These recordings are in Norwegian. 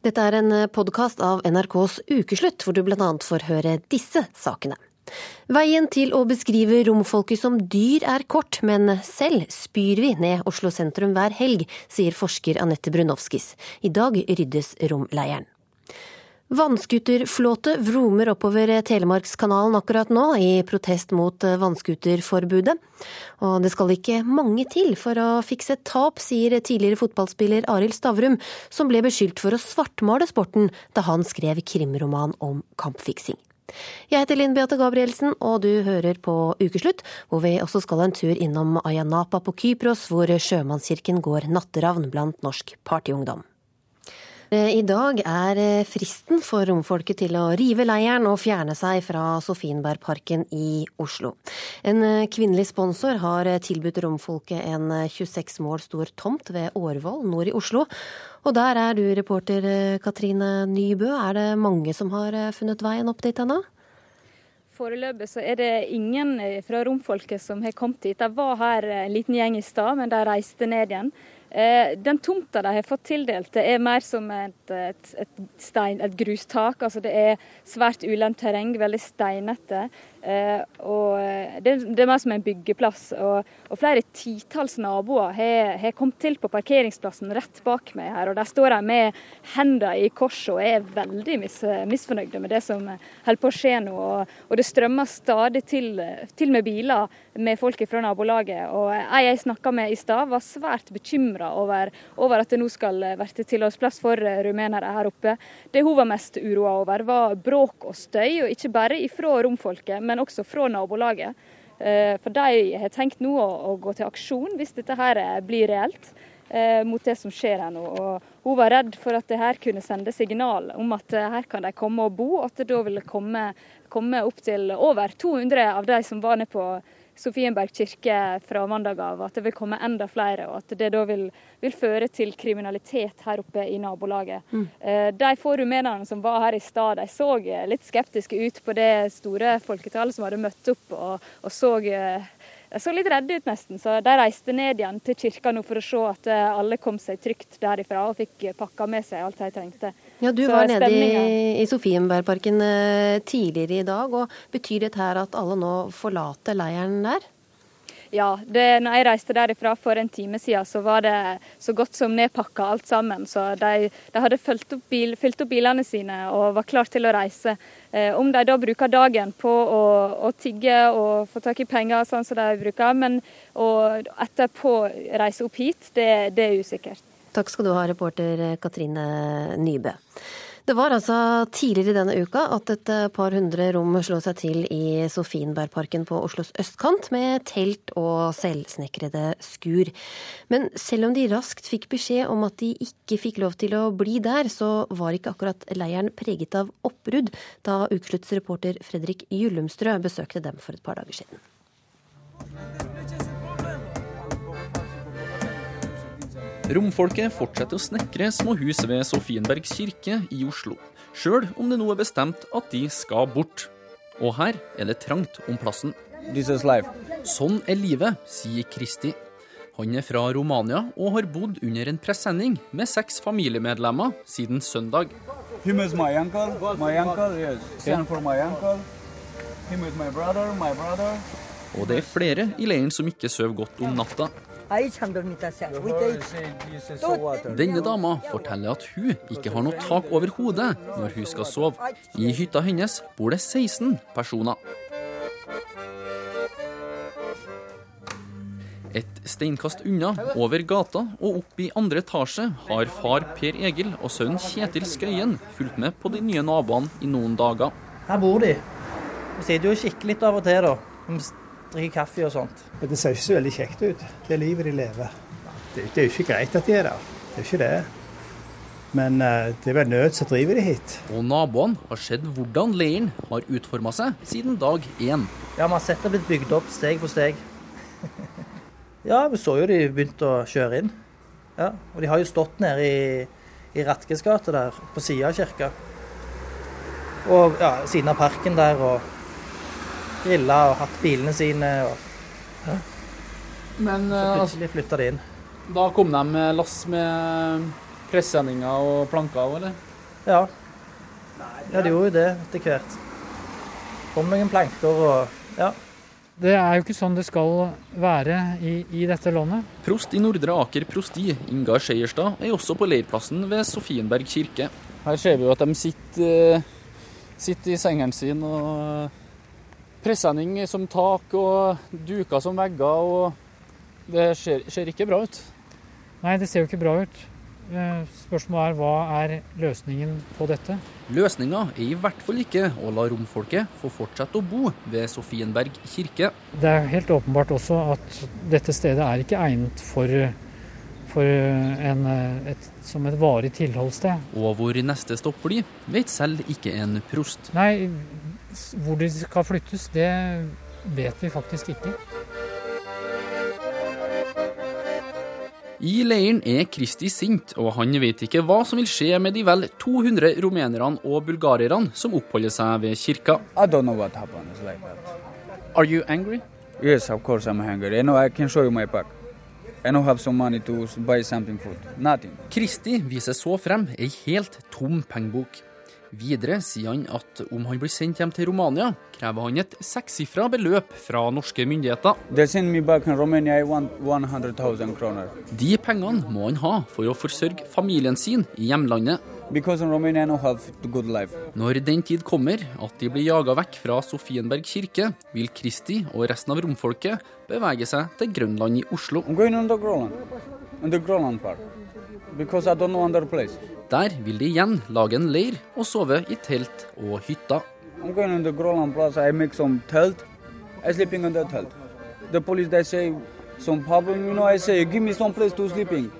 Dette er en podkast av NRKs Ukeslutt, hvor du bl.a. får høre disse sakene. Veien til å beskrive romfolket som dyr er kort, men selv spyr vi ned Oslo sentrum hver helg, sier forsker Anette Brunovskis. I dag ryddes romleiren. Vannskuterflåte vromer oppover Telemarkskanalen akkurat nå, i protest mot vannskuterforbudet. Og det skal ikke mange til for å fikse et tap, sier tidligere fotballspiller Arild Stavrum, som ble beskyldt for å svartmale sporten da han skrev krimroman om kampfiksing. Jeg heter Linn Beate Gabrielsen, og du hører på Ukeslutt, hvor vi også skal en tur innom Ayanapa på Kypros, hvor sjømannskirken går natteravn blant norsk partyungdom. Eh, I dag er eh, fristen for romfolket til å rive leiren og fjerne seg fra Sofienbergparken i Oslo. En eh, kvinnelig sponsor har tilbudt romfolket en 26 mål stor tomt ved Årvoll nord i Oslo. Og der er du reporter Katrine Nybø. Er det mange som har funnet veien opp dit ennå? Foreløpig så er det ingen fra romfolket som har kommet hit. De var her en liten gjeng i stad, men de reiste ned igjen. Eh, den tomta de har fått tildelt, det er mer som et, et, et, stein, et grustak. altså Det er svært ulendt terreng, veldig steinete. Eh, og det, det, er mer som en byggeplass. Og, og flere titalls naboer har, kommet til på parkeringsplassen rett bak meg her. og Der står de med hendene i kors og er veldig mis, misfornøyde med det som holder på å skje nå. Og, og det strømmer stadig til, til, med biler med folk fra nabolaget. Og ei jeg snakka med i stad, var svært bekymra over, over, at det nå skal bli tilholdsplass for rumenere her oppe. Det hun var mest uroa over, var bråk og støy, og ikke bare ifra romfolket men også fra nabolaget. Eh, for de har tenkt nå å, gå til aksjon hvis dette her blir reelt. Eh, mot det som skjer her nå. Og hun var redd for at det her kunne sende signal om at eh, her kan de komme og bo, og at det da ville komme, komme opp til over 200 av de som var nede på Sofienberg kirke fra mandag av at det vil komme enda flere, og at det da vil, vil føre til kriminalitet her oppe i nabolaget. Mm. Eh, de få rumenerne som var her i stad, de så litt skeptiske ut på det store folketallet som hadde møtt opp, og, og så eh, de så litt redde ut nesten, så de reiste ned igjen til kirka nå for å se at eh, alle kom seg trygt derifra og fikk pakka med seg alt de trengte. Ja, Du så var nede i, i Sofienbergparken eh, tidligere i dag. og Betyr dette her at alle nå forlater leiren der? Ja, det, når jeg reiste derifra for en time siden, så var det så godt som nedpakka alt sammen. Så de, de hadde fylt opp, bil, fylt opp, bilene sine og var klar til å reise. Eh, om de da bruker dagen på å, å tigge og få tak i penger, sånn som de bruker, men å etterpå reise opp hit, det, det er usikkert. Takk skal du ha, reporter Katrine Nybø. Det var altså tidligere denne uka at et par hundre rom slo seg til i Sofienbergparken på Oslos østkant, med telt og selvsnekrede skur. Men selv om de raskt fikk beskjed om at de ikke fikk lov til å bli der, så var ikke akkurat leiren preget av oppbrudd da ukeslutts reporter Fredrik Gyllumstrø besøkte dem for et par dager siden. Romfolket fortsetter å snekre små hus ved Sofienbergs kirke i Oslo, sjøl om det nå er bestemt at de skal bort. Og her er det trangt om plassen. Sånn er livet, sier Kristi. Han er fra Romania og har bodd under en presenning med seks familiemedlemmer siden søndag. Og det er flere i leiren som ikke sover godt om natta. Denne dama forteller at hun ikke har noe tak over hodet når hun skal sove. I hytta hennes bor det 16 personer. Et steinkast unna, over gata og opp i andre etasje, har far Per Egil og sønnen Kjetil Skøyen fulgt med på de nye naboene i noen dager. Her bor de. Vi sitter jo og kikker litt av og til, da drikke kaffe og sånt. Det ser ikke så veldig kjekt ut. Det er livet de lever. Det, det er jo ikke greit at de er der. Det er ikke det. Men uh, det er vel nød som driver de hit. Og naboene har sett hvordan leiren har utforma seg siden dag én. Ja, vi har sett det blitt bygd opp steg for steg. ja, vi så jo de begynte å kjøre inn. Ja, Og de har jo stått nede i, i Ratkes gate der, på sida av kirka. Og ja, siden av parken der. og grilla og hatt bilene sine. Og, ja. Men så eh, plutselig flytta de inn. Da kom de med lass med pressesendinger og planker eller? Ja. ja, de gjorde jo det etter hvert. Kom noen planker og ja. Det er jo ikke sånn det skal være i, i dette landet. Prost i Nordre Aker prosti, Inga Skeierstad, er også på leirplassen ved Sofienberg kirke. Her ser vi jo at de sitter, sitter i sengene sine og Presenning som tak og duker som vegger. og Det ser, ser ikke bra ut. Nei, det ser jo ikke bra ut. Eh, spørsmålet er hva er løsningen på dette? Løsninga er i hvert fall ikke å la romfolket få fortsette å bo ved Sofienberg kirke. Det er helt åpenbart også at dette stedet er ikke egnet for, for en, et, som et varig tilholdssted. Og hvor neste stopp blir, vet selv ikke en prost. Nei, hvor de skal flyttes, det vet vi faktisk ikke. I leiren er Kristi sint, og han vet ikke hva som vil skje med de vel 200 rumenerne og bulgarierne som oppholder seg ved kirka. I don't know what happened. It's like that. Are you angry? Yes, of course I'm hungry. You know, I can show you my pack. I don't have some money to buy something food. Nothing. Kristi viser så frem ei helt tom pengebok. Videre sier han at om han blir sendt hjem til Romania, krever han et sekssifra beløp fra norske myndigheter. De pengene må han ha for å forsørge familien sin i hjemlandet. Når den tid kommer at de blir jaga vekk fra Sofienberg kirke, vil Kristi og resten av romfolket bevege seg til Grønland i Oslo. I'm going on the Grønland. On the Grønland part. Der vil de igjen lage en leir og sove i telt og hytter. I'm the Grønland Plaza. I make some telt. I sleeping on the telt. The police they say some problem, you know. I say give me some place to sleeping.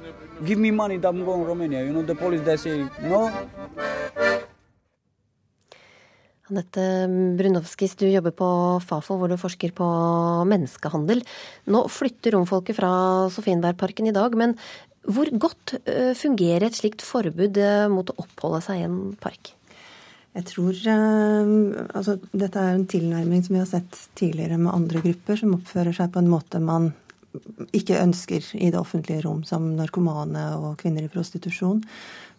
Give me money that I'm going Romania. You know the police they say no. Anette Brunovskis, du jobber på Fafo hvor du forsker på menneskehandel. Nå flytter romfolket fra Sofienbergparken i dag, men hvor godt eh, fungerer et slikt forbud eh, mot å oppholde seg i en park? Jeg tror eh, altså, Dette er en tilnærming som vi har sett tidligere med andre grupper, som oppfører seg på en måte man ikke ønsker i det offentlige rom, som narkomane og kvinner i prostitusjon.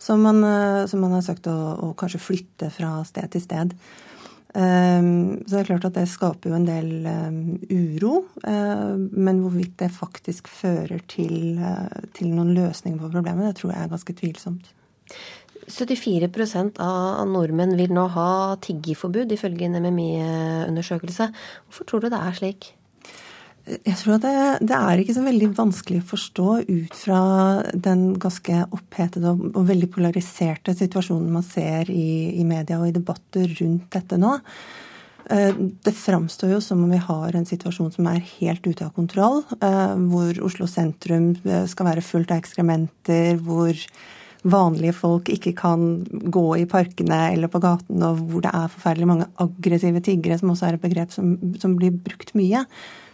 Som man, som man har søkt å, å kanskje flytte fra sted til sted. Ehm, så det er klart at det skaper jo en del ehm, uro. Ehm, men hvorvidt det faktisk fører til, eh, til noen løsninger på problemet, det tror jeg er ganske tvilsomt. 74% av nordmenn vil nå ha tiggeforbud, ifølge en MMI-undersøkelse. Hvorfor tror du det er slik? Jeg tror at det, det, er ikke så veldig vanskelig å forstå ut fra den ganske opphetede og, og veldig polariserte situasjonen man ser i, i, media og i debatter rundt dette nå. Eh, det framstår jo som om vi har en situasjon som er helt ute av kontroll. Eh, hvor Oslo sentrum eh, skal være fullt av ekskrementer. Hvor vanlige folk ikke kan gå i parkene eller på gaten, og hvor det er forferdelig mange aggressive tiggere, som også er et begrep som, som blir brukt mye.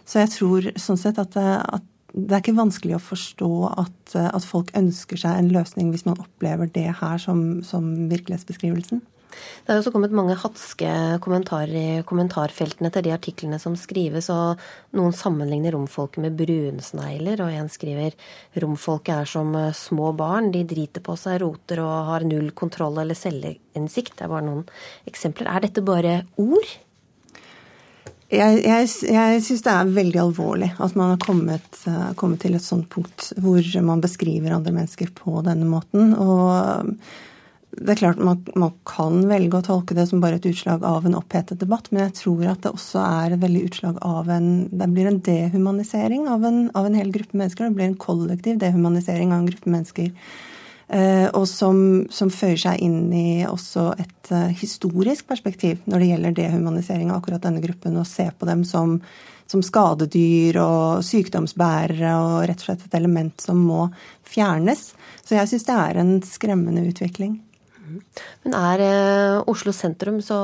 Så jeg tror sånn sett at, eh, at det er ikke vanskelig å forstå at, eh, at, folk ønsker seg en løsning hvis man opplever det her som, som virkelighetsbeskrivelsen. Det har også kommet mange hatske kommentarer i kommentarfeltene til de artiklene som skrives, og noen sammenligner romfolket med brunsnegler, og en skriver romfolket er som eh, små barn, de driter på seg, roter og har null kontroll eller selvinnsikt. Det er bare noen eksempler. Er dette bare ord? Jeg, jeg, jeg syns det er veldig alvorlig at man har kommet, uh, kommet, til et sånt punkt hvor man beskriver andre mennesker på denne måten. Og det er klart man, man, kan velge å tolke det som bare et utslag av en opphetet debatt, men jeg tror at det også er et veldig utslag av en Det blir en dehumanisering av en, av en hel gruppe mennesker. Det blir en kollektiv dehumanisering av en gruppe mennesker. Eh, og som, som, føyer seg inn i også et uh, historisk perspektiv når det gjelder dehumanisering av akkurat denne gruppen, og se på dem som, som, skadedyr og sykdomsbærere og rett og slett et element som må fjernes. Så jeg syns det er en skremmende utvikling. Men er eh, Oslo sentrum så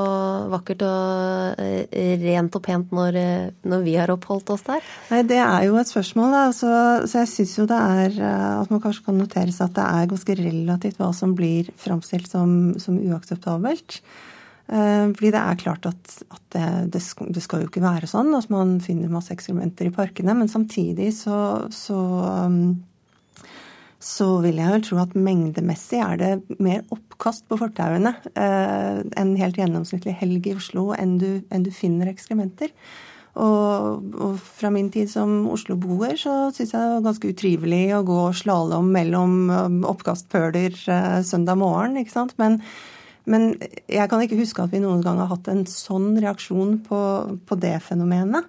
vakkert og eh, rent og pent når, eh, når, vi har oppholdt oss der? Nei, Det er jo et spørsmål. Da. Så, så jeg syns jo det er at man kanskje kan notere seg at det er ganske relativt hva som blir framstilt som, som uakseptabelt. Fordi det er klart at, at det, det, skal, det, skal, jo ikke være sånn at man finner masse ekskrementer i parkene. Men samtidig så, så um, så vil jeg vel tro at mengdemessig er det mer oppkast på fortauene eh, en helt gjennomsnittlig helg i Oslo enn du, enn du finner ekskrementer. Og, og, fra min tid som Oslo-boer så syns jeg det var ganske utrivelig å gå slalåm mellom um, oppkastpøler eh, søndag morgen, ikke sant. Men, men, jeg kan ikke huske at vi noen gang har hatt en sånn reaksjon på, på det fenomenet.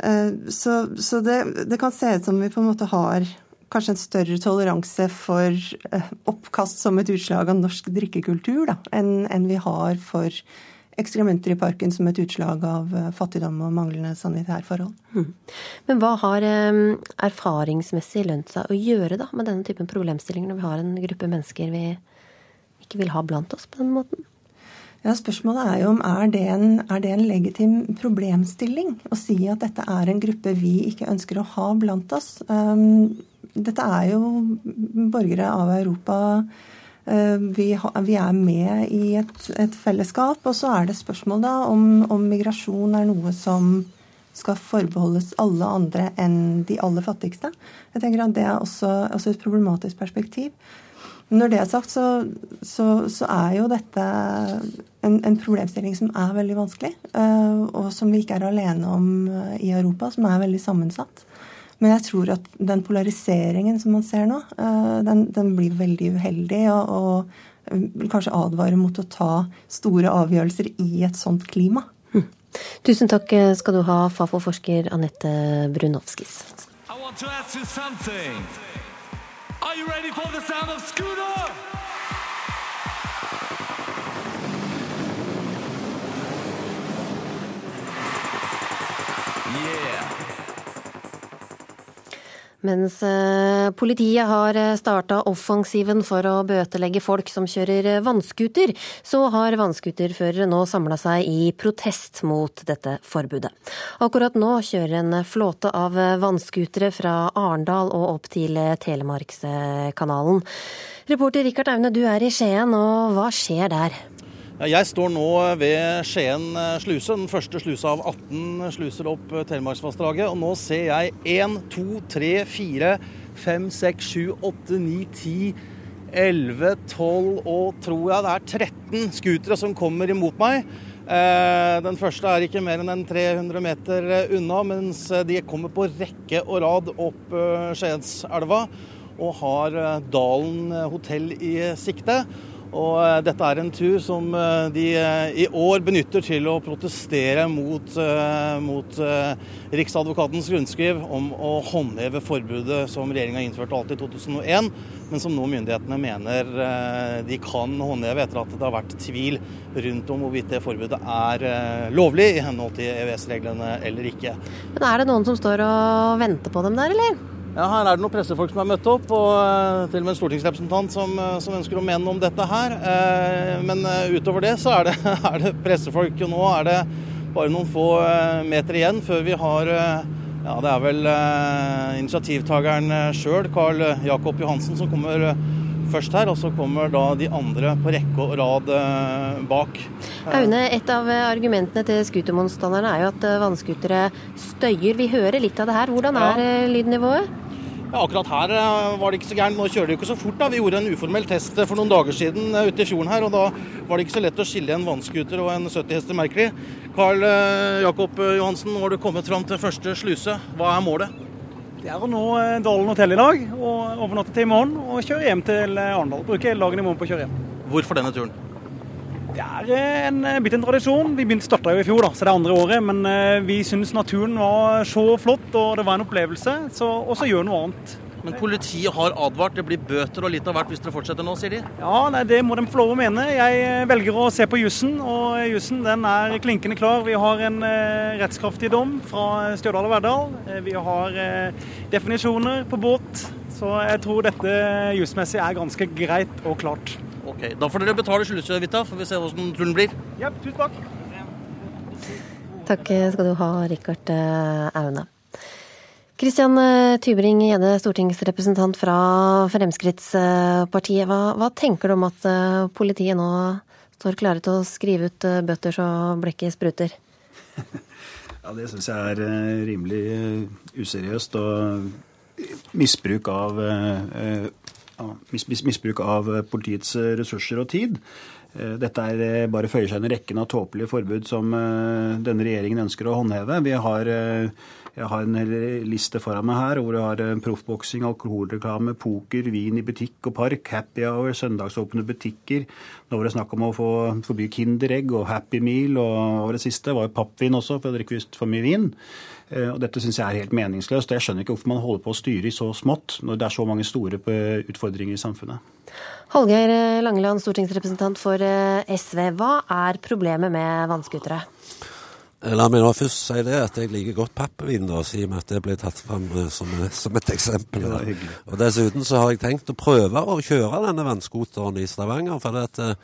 Eh, så, så det, det, kan se ut som vi på en måte har kanskje en større toleranse for eh, oppkast som et utslag av norsk drikkekultur enn, enn vi har for ekskrementer i parken som et utslag av eh, fattigdom og manglende sanitærforhold. Mm. Men hva har eh, erfaringsmessig lønt seg å gjøre da med denne typen problemstillinger, når vi har en gruppe mennesker vi ikke vil ha blant oss på den måten? Ja, Spørsmålet er jo om er det, en, er det en legitim problemstilling å si at dette er en gruppe vi ikke ønsker å ha blant oss. Um, dette er jo borgere av Europa Eh, vi, er med i et, fellesskap. Og så er det spørsmål da om, om, migrasjon er noe som skal forbeholdes alle andre enn de aller fattigste. Jeg tenker at Det er også, også et problematisk perspektiv. Når det er sagt, så, så, så er jo dette en, en, problemstilling som er veldig vanskelig, eh, og som vi ikke er alene om eh, i Europa, som er veldig sammensatt. Men jeg tror at den polariseringen som man ser nå, eh, den, den blir veldig uheldig. og, og eh, vil kanskje advare mot å ta store avgjørelser i et sånt klima. Hm. Tusen takk skal du ha, Fafo-forsker Anette Brunovskis. Are you ready for the sound of scooter? Mens eh, politiet har eh, starta offensiven for å bøtelegge folk som kjører eh, vannskuter, så har vannskuterførere nå samla seg i protest mot dette forbudet. Akkurat nå kjører en flåte av vannskutere fra Arendal og opp til Telemarkskanalen. Reporter Rikard Aune, du er i Skien, og hva skjer der? Jeg står nå ved Skien eh, sluse, den første slusa av 18 sluser opp eh, Telemarksvassdraget. Og nå ser jeg 1, 2, 3, 4, 5, 6, 7, 8, 9, 10, 11, 12 og tror jeg det er 13 scootere som kommer imot meg. Eh, den første er ikke mer enn 300 meter unna, mens de kommer på rekke og rad opp Skienselva og har Dalen hotell i sikte. Og eh, dette er en tur som eh, de eh, i år benytter til å protestere mot, mot Riksadvokatens rundskriv om å håndheve forbudet som regjeringa innførte alt i 2001, men som nå myndighetene mener de kan håndheve etter at det har vært tvil rundt om hvorvidt det forbudet er lovlig i henhold til EØS-reglene eller ikke. Men Er det noen som står og venter på dem der, eller? Ja, Her er det noen pressefolk som har møtt opp, og uh, til og med en stortingsrepresentant som, uh, som, ønsker å mene noe om dette her. Uh, men utover det så er det, er det, pressefolk. Og nå er det bare noen få meter igjen før vi har ja, det er vel initiativtakeren sjøl, Carl Jakob Johansen, som kommer først her. Og så kommer da de andre på rekke og rad bak. Aune, et av argumentene til scootermotstanderne er jo at vannscootere støyer. Vi hører litt av det her. Hvordan er ja. lydnivået? Ja, akkurat her eh, var det ikke så gærent. Nå kjører de jo ikke så fort. da. Vi gjorde en uformell test for noen dager siden eh, ute i fjorden her, og da var det ikke så lett å skille en vannscooter og en 70 hester merkelig. Karl eh, Jakob Johansen, nå har du kommet fram til første sluse. Hva er målet? Det er å nå Dalen hotell i dag og overnatte til i morgen og kjøre hjem til Arendal. Bruke hele dagen i morgen på å kjøre hjem. Hvorfor denne turen? Det er eh, en, eh, blitt en tradisjon. Vi begynte starta jo i fjor, da, så det er andre året. Men eh, vi syns naturen var så flott, og det var en opplevelse. Og så gjør noe annet. Men politiet har advart. Det blir bøter og litt av hvert hvis dere fortsetter nå, sier de? Ja, nei, det må de få lov å mene. Jeg velger å se på jussen, og jussen den er klinkende klar. Vi har en eh, rettskraftig dom fra Stjørdal og Verdal. Vi har eh, definisjoner på båt. Så jeg tror dette jussmessig er ganske greit og klart. Ok, Da får dere betale sluttevita, får vi se hvordan turen blir. Ja, tusen takk. Takk skal du ha, Rikard eh, Aune. Kristian eh, Tybring-Gjedde, stortingsrepresentant fra Fremskrittspartiet. Hva, hva, tenker du om at eh, politiet nå står klare til å skrive ut bøter så blekket spruter? Ja, Det syns jeg er rimelig useriøst. og misbruk av, misbruk av politiets ressurser og tid. Dette er bare føyer seg inn i rekken av tåpelige forbud som denne regjeringen ønsker å håndheve. Vi har jeg har en hel liste foran meg her hvor du har eh, proffboksing, alkoholreklame, poker, vin i butikk og park, happy hour, søndagsåpne butikker. Nå var det snakk om å få forby Kinderegg og Happy Meal, og, det siste var jo pappvin også, for å drikke for mye vin. Eh, og Dette syns jeg er helt meningsløst. og Jeg skjønner ikke hvorfor man holder på å styre i så smått når det er så mange store eh, utfordringer i samfunnet. Hallgeir Langeland, stortingsrepresentant for SV. Hva er problemet med vannskutere? Eh, la meg nå først si det at jeg liker godt pappvin, da, i og med at det ble tatt fram eh, som, som, et eksempel. Og Dessuten så har jeg tenkt å prøve å kjøre denne vannskuteren i Stavanger. For at, eh,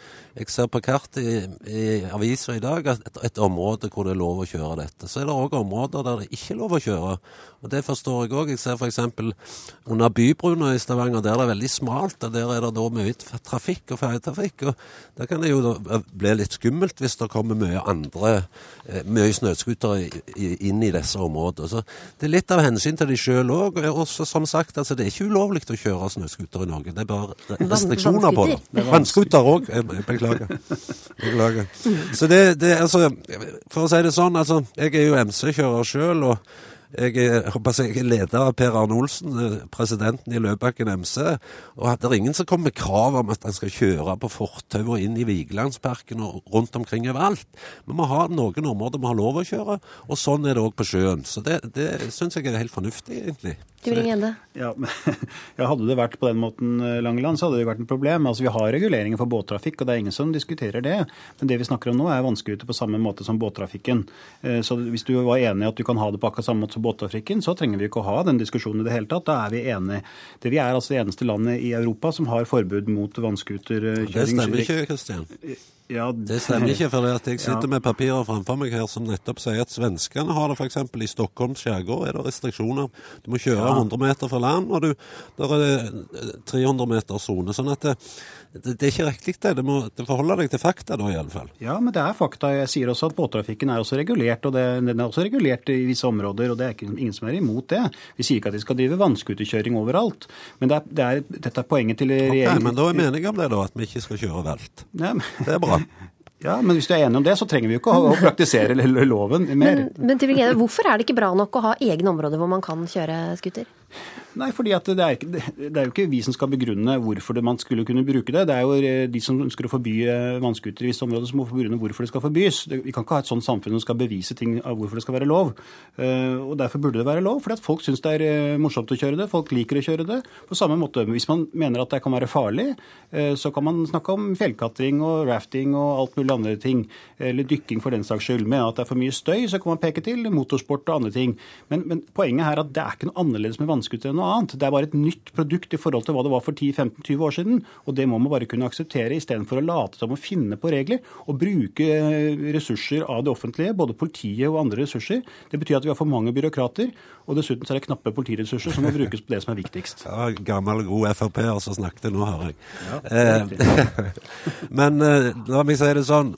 jeg ser på kartet i, i avisa i dag at et, et, område hvor det er lov å kjøre dette. Så er det òg områder der det ikke er lov å kjøre. Og Det forstår jeg òg. Jeg ser f.eks. under Bybrua i Stavanger, der det er veldig smalt. og Der er det da mye trafikk og ferjetrafikk. og Der kan det jo bli litt skummelt hvis det kommer mye andre mye mye snøscootere inn i disse områdene. Så Det er litt av hensyn til de sjøl òg. Og som sagt, altså, det er ikke ulovlig å kjøre snøscooter i Norge. Det er bare restriksjoner på det. Vannscooter òg. Beklager. Beklager. Så det, det, altså, For å si det sånn, altså, jeg er jo MC-kjører sjøl. Jeg, jeg håper jeg er leder av Per Arne Olsen, eh, presidenten i Løbakken MC. Og det er ingen som kommer med krav om at han skal kjøre på fortau og inn i Vigelandsparken og rundt omkring overalt. Men vi har noen områder vi har lov å kjøre, og sånn er det òg på sjøen. Så det, det syns jeg er helt fornuftig, egentlig. Ja, men, ja, Hadde det vært på den måten, eh, Langeland, så hadde det vært et problem. Altså, Vi har reguleringer for båttrafikk, og det er ingen som diskuterer det. Men det vi snakker om nå, er vannskuter på samme måte som båttrafikken. Eh, så hvis du var enig i at du kan ha det på akkurat samme måte som båttrafikken, så trenger vi ikke å ha den diskusjonen i det hele tatt. Da er vi enige. Det Vi er altså det eneste landet i Europa som har forbud mot vannskuterkjøring. Det stemmer ikke, Kristian. Ja, det stemmer ikke, for jeg sitter ja. med papirer framfor meg her som nettopp sier at svenskene har det f.eks. i Stockholms skjærgård er det restriksjoner. Du må kjøre ja. 100 meter fra land, og du, der er 300 meter sone. Sånn at det, det, det, er ikke riktig, det. Du må forholde deg til fakta da, iallfall. Ja, men det er fakta. Jeg sier også at båttrafikken er også regulert, og det, den er også regulert i visse områder, og det er ikke, ingen som er imot det. Vi sier ikke at de skal drive vannskuterkjøring overalt, men det er, det er, dette er poenget til regjeringen. Okay, men da er meningen om det, da, at vi ikke skal kjøre velt. Ja, men... Det er bra. Ja, men hvis du er enig om det, så trenger vi jo ikke å, praktisere loven mer. Men, men hvorfor er det ikke bra nok å ha egne områder hvor man kan kjøre scooter? Nei, fordi det er, det, er, jo ikke vi som skal begrunne hvorfor man skulle kunne bruke det. Det er jo eh, de som ønsker å forby eh, i visse områder som må begrunne hvorfor det skal forbys. Vi kan ikke ha et sånt samfunn som skal bevise ting av hvorfor det skal være lov. Eh, og Derfor burde det være lov, fordi at folk syns det er morsomt å kjøre det. Folk liker å kjøre det. På samme måte, Hvis man mener at det kan være farlig, så kan man snakke om fjellkatring og rafting og alt mulig andre ting. Eller dykking for den saks skyld. Med at det er for mye støy, så kan man peke til motorsport og andre ting. Men, men poenget er at det er ikke noe annerledes med vannskuter enn noe annet. Det er bare et nytt produkt i forhold til hva det var for 10-15-20 år siden. Og det må man bare kunne akseptere, istedenfor å late som å finne på regler og bruke eh, ressurser av det offentlige, både politiet og andre ressurser. Det betyr at vi har for mange byråkrater, og dessuten så er det knappe politiressurser som må brukes på det som er viktigst. Ja, Gammel, god Frp-er som snakket nå, hører jeg. Ja, eh, men eh, la meg si det sånn.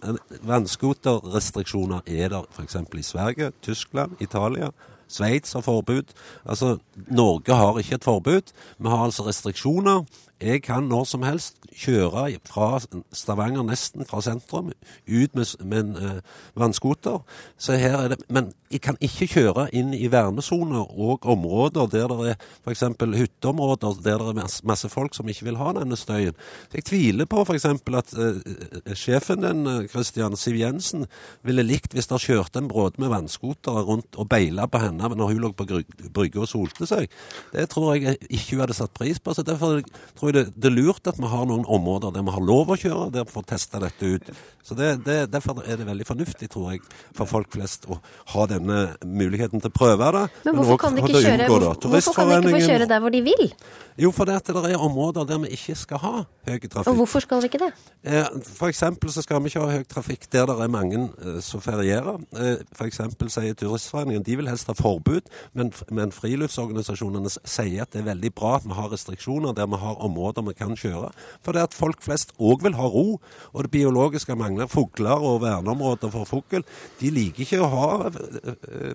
Vannscooterrestriksjoner er der f.eks. i Sverige, Tyskland, Italia. Sveits har forbud. Altså, Norge har ikke et forbud. Vi har altså restriksjoner. Jeg kan når som helst kjøre fra Stavanger, nesten fra sentrum, ut med, med en uh, vannscooter. Så her er det, men jeg kan ikke kjøre inn i vernesoner og områder der det er f.eks. hytteområder der det er masse folk som ikke vil ha denne støyen. Jeg tviler på f.eks. at uh, sjefen din, Kristian Siv Jensen, ville likt hvis det kjørte en bråd med vannscootere rundt og beila på henne når hun lå på brygga og solte seg. Det tror jeg ikke hun hadde satt pris på. så derfor tror jeg det, det, er lurt at vi har noen områder der vi har lov å kjøre, der vi får testa dette ut. Så det, det, Derfor er det veldig fornuftig, tror jeg, for folk flest å ha denne muligheten til å prøve det. Men hvorfor kan de ikke kjøre, hvor, hvorfor kan de ikke få kjøre der hvor de vil? Jo, for det, det er områder der vi ikke skal ha høy trafikk. Og hvorfor skal vi ikke det? Eh, for eksempel så skal vi ikke ha høy trafikk der det er mange eh, som ferierer. Eh, for eksempel sier Turistforeningen de vil helst ha forbud, men, men friluftsorganisasjonene sier at det er veldig bra at vi har restriksjoner der vi har områder vi kan kjøre. For det at folk flest òg vil ha ro, og det biologiske mangler fugler og verneområder for fugl. De liker ikke å ha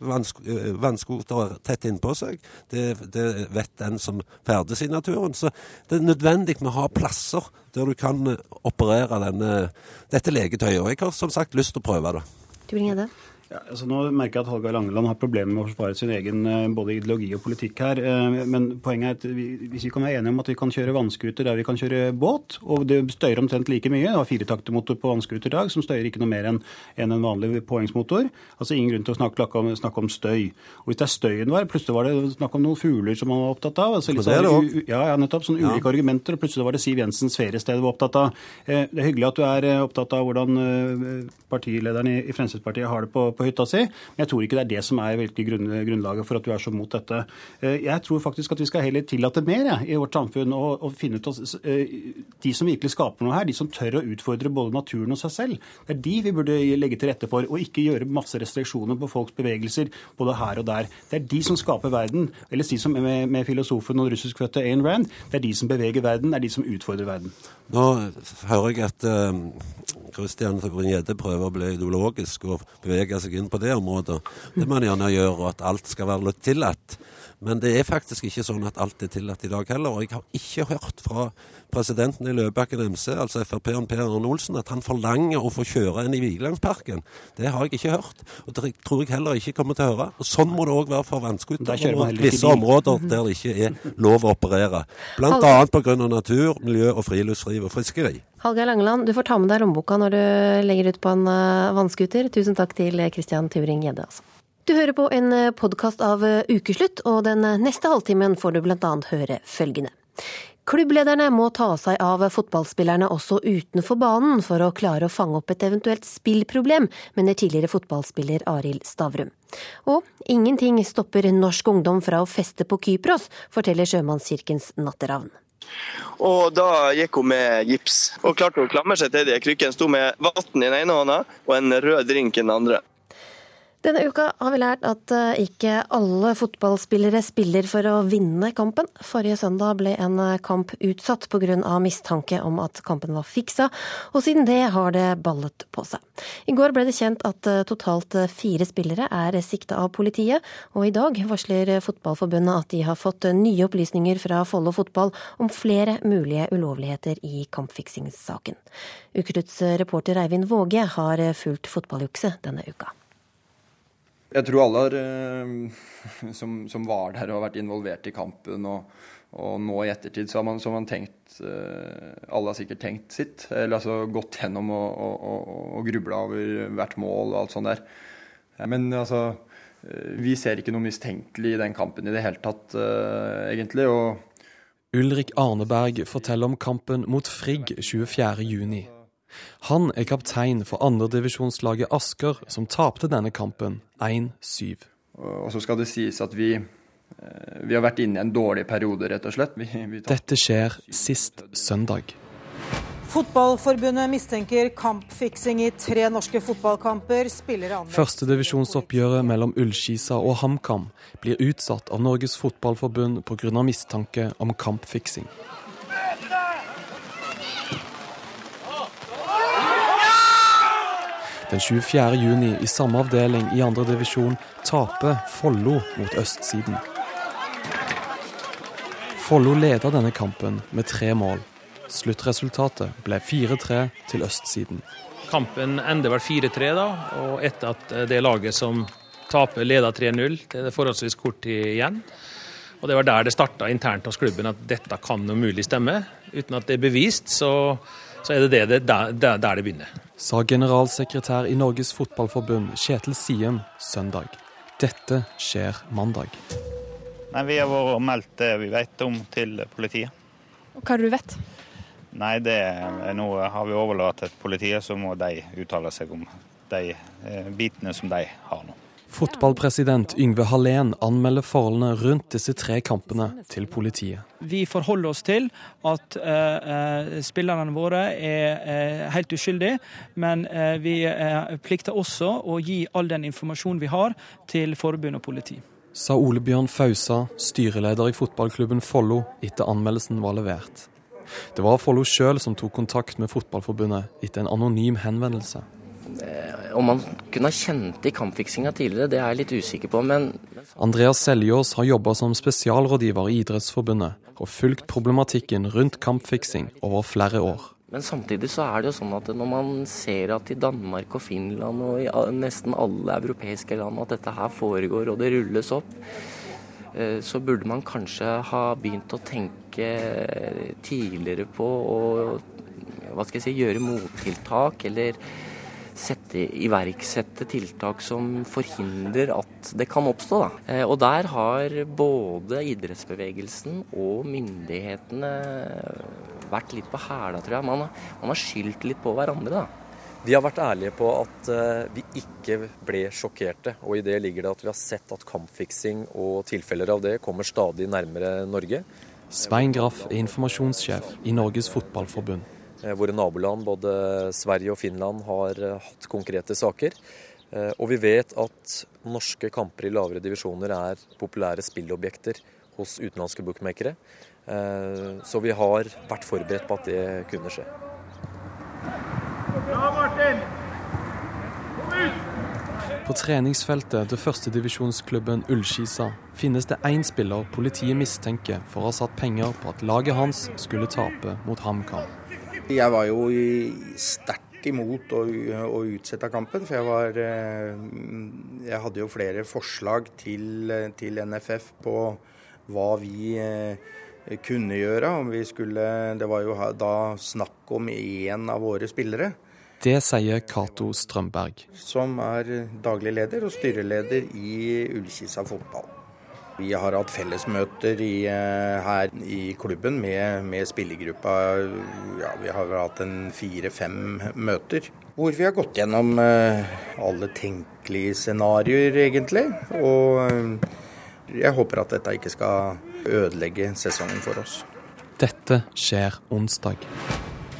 vannscootere tett innpå seg. Det, det, vet den som ferdes i naturen. Så det er nødvendig med å ha plasser der du kan operere denne, dette legetøyet. Og jeg har som sagt lyst til å prøve det. Du. Ja, altså nå merker jeg at Hallgeir Langeland har problemer med å forsvare sin egen eh, både ideologi og politikk her. Eh, men poenget er at vi, hvis vi kan være enige om at vi kan kjøre vannskuter der vi kan kjøre båt, og det støyer omtrent like mye Det var firetaktermotor på vannskuter i dag, som støyer ikke noe mer enn en, en vanlig påhengsmotor. Altså ingen grunn til å snakke, om, snakke, om, støy. Og hvis det er støyen var, plutselig var det snakk om noen fugler som man var opptatt av. Altså, er sånn, ja, ja, nettopp. Sånne ulike ja. argumenter. Og plutselig var det Siv Jensens feriested du var opptatt av. Eh, det er hyggelig at du er opptatt av hvordan partilederen i Fremskrittspartiet har det på, på hytta si. Men jeg tror ikke det er det som er grunnlaget for at du er så mot dette. Eh, jeg tror faktisk at vi skal heller tillate mer ja, i vårt samfunn og, og finne ut at eh, de som virkelig skaper noe her, de som tør å utfordre både naturen og seg selv, det er de vi burde legge til rette for, og ikke gjøre masse restriksjoner på folks bevegelser både her og der. Det er de som skaper verden, eller si som med, med filosofen og russiskfødte Ayn Rand, det er de som beveger verden, det er de som utfordrer verden. Nå hører jeg at Kristian uh, Tybring-Gjedde prøver å bli ideologisk og bevege seg inn på det området. Det må han gjerne gjøre, og at alt skal være tillatt. Men det er faktisk ikke sånn at alt er tillatt i dag heller. Og jeg har ikke hørt fra presidenten i Løvebakken MC, altså Frp-en Per Arne Olsen, at han forlanger å få kjøre en i Vigelandsparken. Det har jeg ikke hørt, og det tror jeg heller ikke kommer til å høre. Og Sånn må det òg være for vannscootere og visse områder der det ikke er lov å operere. Bl.a. pga. natur, miljø og friluftsliv og friskeri. Hallgeir Langeland, du får ta med deg lommeboka når du legger ut på en vannskuter. Tusen takk til Christian Turing Gjedde, Altså. Du hører på en eh, podkast av eh, Ukeslutt, og den neste halvtimen får du bl.a. høre følgende. Klubblederne må ta seg av fotballspillerne også utenfor banen for å klare å fange opp et eventuelt spillproblem, mener tidligere fotballspiller Arild Stavrum. Og ingenting stopper norsk ungdom fra å feste på Kypros, forteller Sjømannskirkens Natteravn. Og da gikk hun med gips, og klarte å klamre seg til de krykkene. Sto med vann i den ene hånda og en rød drink i den andre. Denne uka har vi lært at eh, ikke alle fotballspillere spiller for å vinne kampen. Forrige søndag ble en eh, kamp utsatt pga. mistanke om at kampen var fiksa, og siden det har det ballet på seg. I går ble det kjent at eh, totalt fire spillere er sikta av politiet, og i dag varsler Fotballforbundet at de har fått nye opplysninger fra Follo fotball om flere mulige ulovligheter i kampfiksingssaken. Ukeslutts reporter Eivind Våge har fulgt fotballjukset denne uka. Jeg tror alle har, eh, som, som, var der og har vært involvert i kampen, og, og nå i ettertid, så har man, så har man tenkt eh, Alle har sikkert tenkt sitt. Eller altså gått gjennom og, og, og grubla over hvert mål og alt sånt der. Men altså eh, Vi ser ikke noe mistenkelig i den kampen i det hele tatt, egentlig. og Ulrik Arneberg forteller om kampen mot Frigg 24.6. Han er kaptein for andredivisjonslaget Asker, som tapte denne kampen 1-7. Og så skal det sies at vi, eh, vi har vært inne i en dårlig periode, rett og slett. Vi, vi Dette skjer sist søndag. Fotballforbundet mistenker kampfiksing i tre norske fotballkamper. Førstedivisjonsoppgjøret mellom Ullskisa og HamKam blir utsatt av Norges Fotballforbund pga. mistanke om kampfiksing. Den 24. juni i samme avdeling i 2. divisjon taper Follo mot østsiden. Follo leder denne kampen med tre mål. Sluttresultatet ble 4-3 til østsiden. Kampen ender vel 4-3, da, og etter at det laget som taper, leder 3-0. Det er forholdsvis kort tid igjen. Og Det var der det starta internt hos klubben at dette kan umulig stemme. Uten at det er bevist, så, så er det, det, det der, der det begynner sa generalsekretær i Norges Fotballforbund Kjetil Siem søndag. Dette skjer mandag. Nei, Vi har vært meldt det vi vet om til politiet. Og Hva er det du vet? Nei, det, Nå har vi overlatt til politiet, så må de uttale seg om de eh, bitene som de har nå. Fotballpresident Yngve Hallén anmelder forholdene rundt disse tre kampene til politiet. Vi forholder oss til at uh, spillerne våre er uh, helt uskyldige, men uh, vi plikter også å gi all den informasjonen vi har til forbund og politi. Sa Ole Bjørn Fausa, styreleder i fotballklubben Follo, etter anmeldelsen var levert. Det var Follo sjøl som tok kontakt med Fotballforbundet etter en anonym henvendelse. Eh, om man kunne ha kjent i kampfiksinga tidligere, det er jeg litt usikker på. Men Andreas Seljås har jobba som spesialrådgiver i Idrettsforbundet og fulgt problematikken rundt kampfiksing over flere år. Men samtidig så er det jo sånn at når man ser at i Danmark og Finland og i nesten alle europeiske land at dette her foregår og det rulles opp, eh, så burde man kanskje ha begynt å tenke tidligere på å hva skal jeg si, gjøre mottiltak eller sette, iverksette tiltak som forhindrer at det kan oppstå. Da. Eh, og der har både idrettsbevegelsen og myndighetene vært litt på hæla, tror jeg. Man, man har skyldt litt på hverandre. da. Vi har vært ærlige på at uh, vi ikke ble sjokkerte, og i det ligger det at vi har sett at kampfiksing og tilfeller av det kommer stadig nærmere Norge. Svein Graff er informasjonssjef i Norges Fotballforbund. Eh, våre naboland, både Sverige og Finland, har uh, hatt konkrete saker. Uh, og vi vet at norske kamper i lavere divisjoner er populære spillobjekter hos utenlandske bookmakere. Eh, så vi har vært forberedt på at det kunne skje. På treningsfeltet til førstedivisjonsklubben Ullskisa finnes det én spiller politiet mistenker for å ha satt penger på at laget hans skulle tape mot HamKam. Jeg var jo sterkt imot å, å utsette kampen, for jeg var eh, Jeg hadde jo flere forslag til, til NFF på hva vi eh, kunne gjøre. Om vi skulle, det var jo da snakk om én av våre spillere. Det sier Cato Strømberg. Som er daglig leder og styreleder i Ullkisa fotball. Vi har hatt fellesmøter i, eh, her i klubben med, med spillergruppa. Ja, vi har hatt en fire-fem møter. Hvor vi har gått gjennom eh, alle tenkelige scenarioer, egentlig. Og eh, jeg håper at dette ikke skal ødelegge sesongen for oss. Dette skjer onsdag.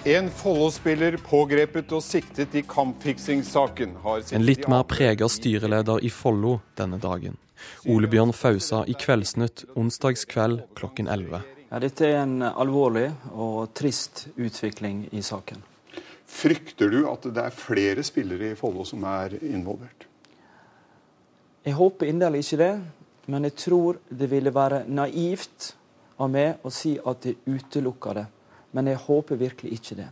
En Follo-spiller pågrepet og siktet i kampfiksingssaken. En litt mer prega styreleder i Follo denne dagen. Ole Bjørn Fausa i Kveldsnytt onsdagskveld klokken 11. Ja, dette er en alvorlig og trist utvikling i saken. Frykter du at det er flere spillere i Follo som er involvert? Jeg håper inderlig ikke det. Men jeg tror det ville være naivt av meg å si at jeg utelukker det. Men jeg håper virkelig ikke det.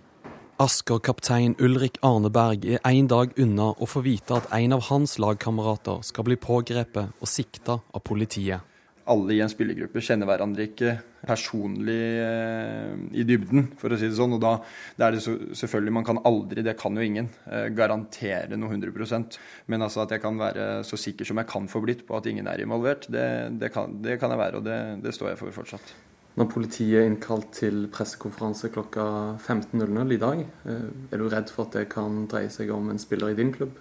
Asker-kaptein Ulrik Arneberg er en dag unna å få vite at en av hans lagkamerater skal bli pågrepet og sikta av politiet alle i en spillergruppe kjenner hverandre ikke personlig eh, i dybden, for å si det sånn. Og da, da er det så, selvfølgelig Man kan aldri, det kan jo ingen, eh, garantere noe 100% Men altså at jeg kan være så sikker som jeg kan få blitt på at ingen er involvert, det, det, kan, det kan, jeg være, og det, det, står jeg for fortsatt. Når politiet er innkalt til pressekonferanse klokka 15.00 i dag, eh, er du redd for at det kan dreie seg om en spiller i din klubb?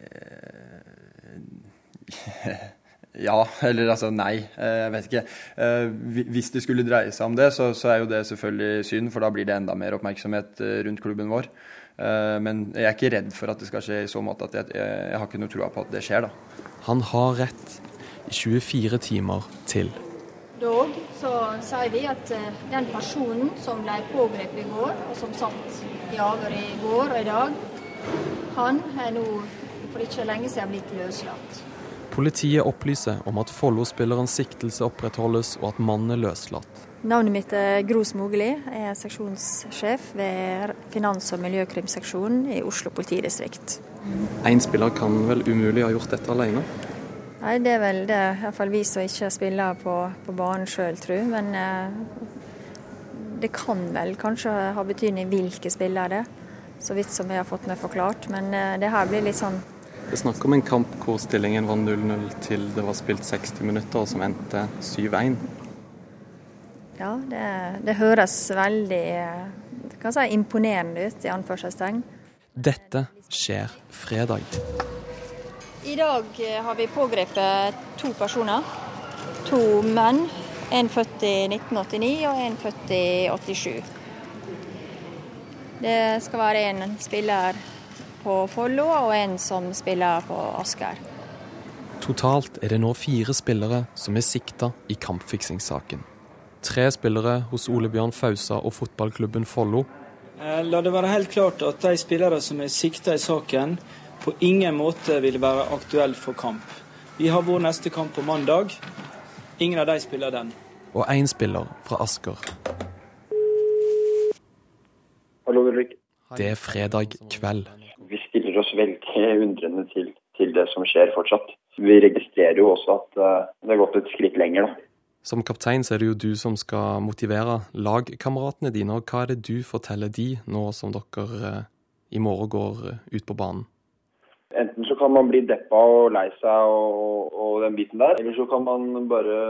Eh, Ja, eller altså nei. Eh, jeg vet ikke. Eh, hvis det skulle dreie seg om det, så, så, er jo det selvfølgelig synd, for da blir det enda mer oppmerksomhet rundt klubben vår. Men jeg er ikke redd for at det skal skje i så måte at jeg, jeg har ikke noe trua på at det skjer, da. Han har rett i 24 timer til. Dog så sier vi at den personen som ble pågrepet i går, og som satt i avhør i går og i dag, han er nå for ikke lenge siden blitt løslatt. Politiet opplyser om at Follo-spillerens siktelse opprettholdes, og at mannen er løslatt. Navnet mitt er Gro Smogli. Jeg er seksjonssjef ved finans- og miljøkrimseksjonen i Oslo politidistrikt. Én spiller kan vel umulig ha gjort dette alene? Nei, det er vel det iallfall vi som ikke spiller på, på banen sjøl, tror Men eh, det kan vel kanskje ha betydning hvilke spillere det er, så vidt som jeg har fått meg forklart. Men eh, det her blir litt sånn det er snakk om en kamp hvor stillingen var 0-0 til det var spilt 60 minutter, og som endte 7-1. Ja, det, det, høres veldig det kan si, imponerende ut, i anførselstegn. Dette skjer fredag. I dag har vi pågrepet to personer. To menn. En født i 1989 og en født i 87. Det skal være en spiller på Follo og en som spiller på Asker. Totalt er det nå fire spillere som er sikta i kampfiksingssaken. Tre spillere hos Ole Bjørn Fausa og fotballklubben Follo, Eh, la det være helt klart at de spillere som er sikta i saken, på ingen måte vil være aktuell for kamp. Vi har vår neste kamp på mandag. Ingen av de spiller den. Og én spiller fra Asker. Hallo, Ulrik. Det er fredag kveld. Vi stiller oss veldig undrende til, til det som skjer fortsatt. Vi registrerer jo også at uh, det har gått et skritt lenger. da. Som kaptein så er det jo du som skal motivere lagkameratene dine. og Hva er det du forteller de nå som dere eh, i morgen går eh, ut på banen? Enten så kan man bli deppa og lei seg og, og den biten der, eller så kan man bare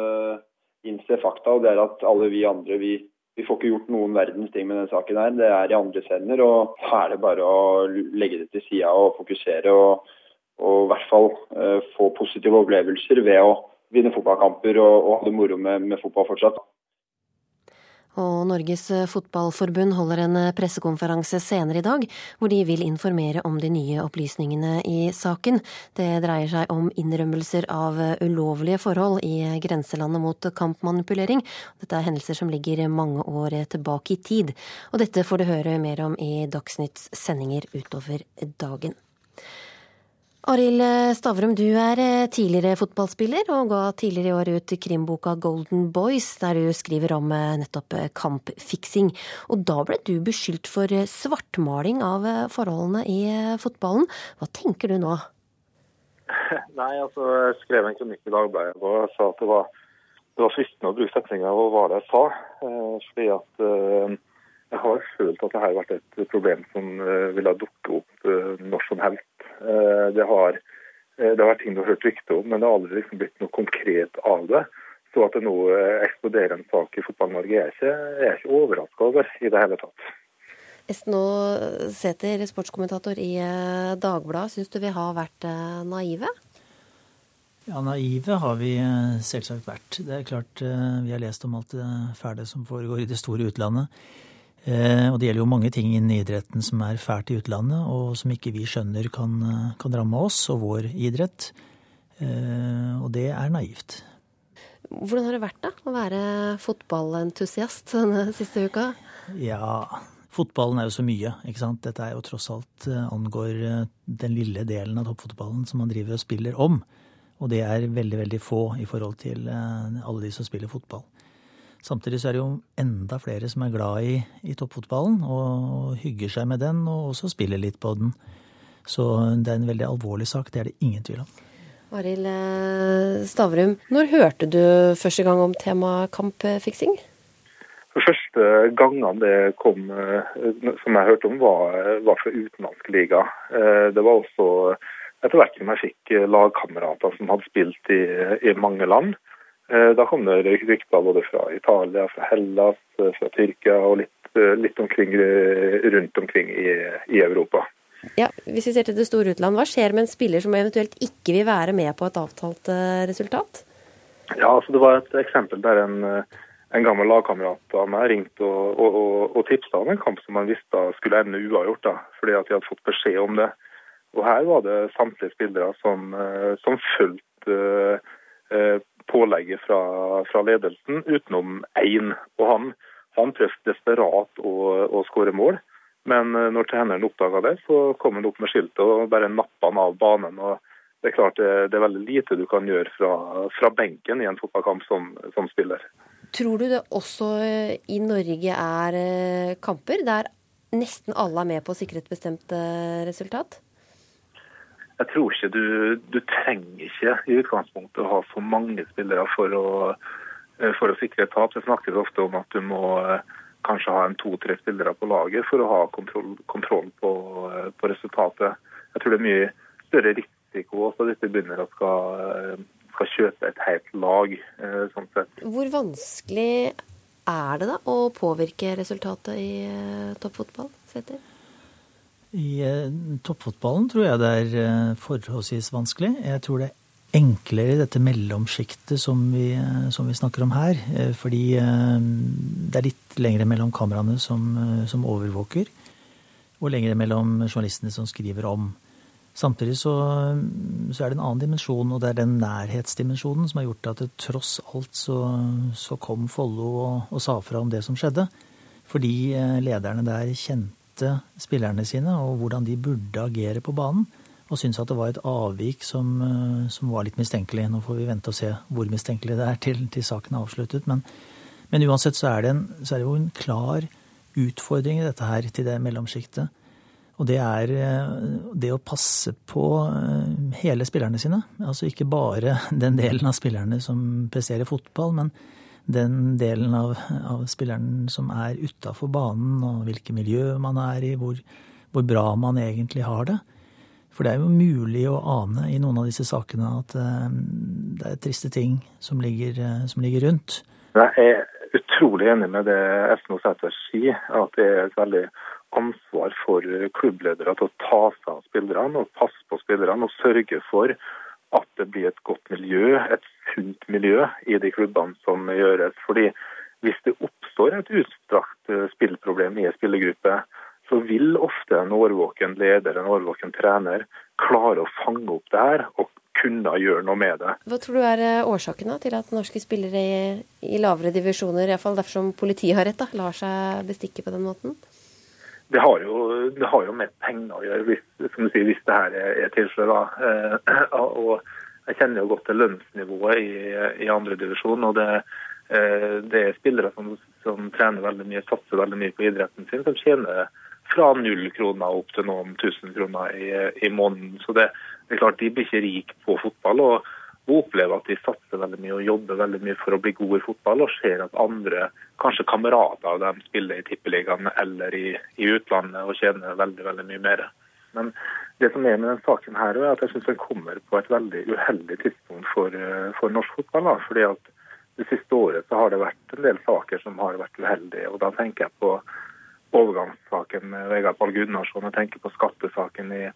innse fakta, og det er at alle vi andre vi, vi får ikke gjort noen verdens ting med den saken her. Det er i andres hender, og da er det bare å legge det til sida og fokusere. og, og i hvert fall eh, få positive opplevelser ved å vinne fotballkamper og, og ha det moro med, med fotball fortsatt. Og Norges Fotballforbund holder en pressekonferanse senere i dag, hvor de vil informere om de nye opplysningene i saken. Det dreier seg om innrømmelser av ulovlige forhold i grenselandet mot kampmanipulering. Dette er hendelser som ligger mange år tilbake i tid. Og dette får du høre mer om i Dagsnytts sendinger utover dagen. Arild Stavrum, du er eh, tidligere fotballspiller og ga tidligere i år ut krimboka Golden Boys, der du skriver om eh, nettopp eh, kampfiksing. Og da ble du beskyldt for svartmaling av forholdene i fotballen. Hva tenker du nå? Nei, altså jeg skrev en kronikk i Dagbladet og sa at det var, det var fristende å bruke setninga 'hva var det jeg sa'? fordi at jeg har følt at det har vært et problem som ville dukke opp når som helst. Eh, det har, eh, det har vært ting du har hørt rykte om, men det har aldri liksom blitt noe konkret av det. Så at det nå eh, eksploderer en sak i Fotball-Norge, er ikke, jeg ikke overraska over i det hele tatt. Esten Sæther, sportskommentator i Dagbladet. Syns du vi har vært naive? Ja, naive har vi selvsagt vært. Det er klart vi har lest om alt det fæle som foregår i det store utlandet. Eh, og det gjelder jo mange ting innen idretten som er fælt i utlandet, og som ikke vi skjønner kan, kan ramme oss og vår idrett. Eh, og det er naivt. Hvordan har det vært da, å være fotballentusiast denne siste uka? Ja, fotballen er jo så mye, ikke sant. Dette er jo tross alt eh, angår den lille delen av toppfotballen som man driver og spiller om. Og det er veldig, veldig få i forhold til alle de som spiller fotball. Samtidig så er det jo enda flere som er glad i, i toppfotballen og hygger seg med den, og også spiller litt på den. Så det er en veldig alvorlig sak, det er det ingen tvil om. Arild eh, Stavrum, når hørte du første gang om temaet kampfiksing? De første gangene det kom, eh, som jeg hørte om, var, var fra utenlandske liga. Eh, det var også etter hvert som jeg fikk lagkamerater som hadde spilt i, i mange land. Eh, da kom det rykter både fra Italia, fra Hellas, eh, fra Tyrkia og litt, eh, litt omkring, rundt omkring i, i, Europa. Ja, Hvis vi ser til det store utland, hva skjer med en spiller som eventuelt ikke vil være med på et avtalt resultat? Ja, altså Det var et eksempel der en, en gammel lagkamerat av meg ringte og, og, og, og tipsa om en kamp som han visste skulle ende uavgjort, da, fordi at de hadde fått beskjed om det. Og Her var det samtlige spillere som, som fulgte pålegget fra, fra ledelsen, utenom én. Og han, han prøvde desperat å, å skåre mål. Men eh, når treneren oppdaga det, så kom han opp med skiltet og bare nappa han av banen. og Det er klart det, det, er veldig lite du kan gjøre fra, fra benken i en fotballkamp som, som, spiller. Tror du det også eh, i Norge er eh, kamper der nesten alle er med på å sikre et bestemt resultat? Jeg tror ikke du, du trenger ikke i utgangspunktet å ha så mange spillere for å, eh, for å sikre et tap. Det snakkes ofte om at du må eh, kanskje ha en to-tre spillere på laget for å ha kontroll, kontroll på, eh, på, resultatet. Jeg tror det er mye større risiko også hvis du begynner å skal, skal kjøpe et helt lag. sånn sett. Hvor vanskelig er det da å påvirke resultatet i toppfotball? Setter? I eh, toppfotballen tror jeg det er eh, forholdsvis vanskelig. Jeg tror det er enklere i dette mellomsjiktet som, eh, som, vi snakker om her. Fordi det er litt lengre mellom kameraene som, som overvåker, og lengre mellom journalistene som skriver om. Samtidig så, så, er det en annen dimensjon, og det er den nærhetsdimensjonen som har gjort at det tross alt så, så kom Follo og, og, sa fra om det som skjedde. Fordi lederne der kjente kjente spillerne sine og hvordan de burde agere på banen. Og syntes at det var et avvik som, eh, som, var litt mistenkelig. Nå får vi vente og se hvor mistenkelig det er til, til saken er avsluttet. Men, men uansett så er, en, så er, det jo en klar utfordring i dette her til det mellomsjiktet. Og det er det å passe på hele spillerne sine. Altså ikke bare den delen av spillerne som presterer fotball, men den delen av, av spilleren som er utafor banen, og hvilket miljø man er i, hvor, hvor, bra man egentlig har det. For det er jo mulig å ane i noen av disse sakene at uh, det er triste ting som ligger, uh, som ligger, rundt. Jeg er utrolig enig med det Esno Sæther sier, at det er et veldig ansvar for klubbledere til å ta seg av spillerne og passe på spillerne og sørge for at det blir et godt miljø, et sunt miljø i de klubbene som gjøres. Fordi hvis det oppstår et utstrakt eh, spillproblem i en spillergruppe, så vil ofte en årvåken leder, en årvåken trener, klare å fange opp det her og kunne gjøre noe med det. Hva tror du er årsakene til at norske spillere i, i lavere divisjoner, iallfall dersom politiet har rett, da, lar seg bestikke på den måten? Det har, jo, det har jo med penger å gjøre, hvis, sier, hvis det her er, er tilfellet. Eh, jeg kjenner jo godt til lønnsnivået i, i andredivisjon. Det, eh, det, er spillere som, som, trener veldig mye, satser veldig mye på idretten sin, som tjener fra null kroner opp til noen tusen kroner i, i måneden. Så det, det, er klart de blir ikke rike på fotball. og opplever at de satser veldig mye og jobber veldig mye for å bli gode i fotball, og ser at andre, kanskje kamerater av dem, spiller i Tippeligaen eller i, i utlandet og tjener veldig, veldig mye mer. Men det som er med den saken her, er at jeg syns den kommer på et veldig uheldig tidspunkt for, eh, for norsk fotball. Da. fordi at Det siste året så har det vært en del saker som har vært uheldige. og Da tenker jeg på overgangssaken med Vegard Pall Gunnarsson. Jeg tenker på skattesaken i,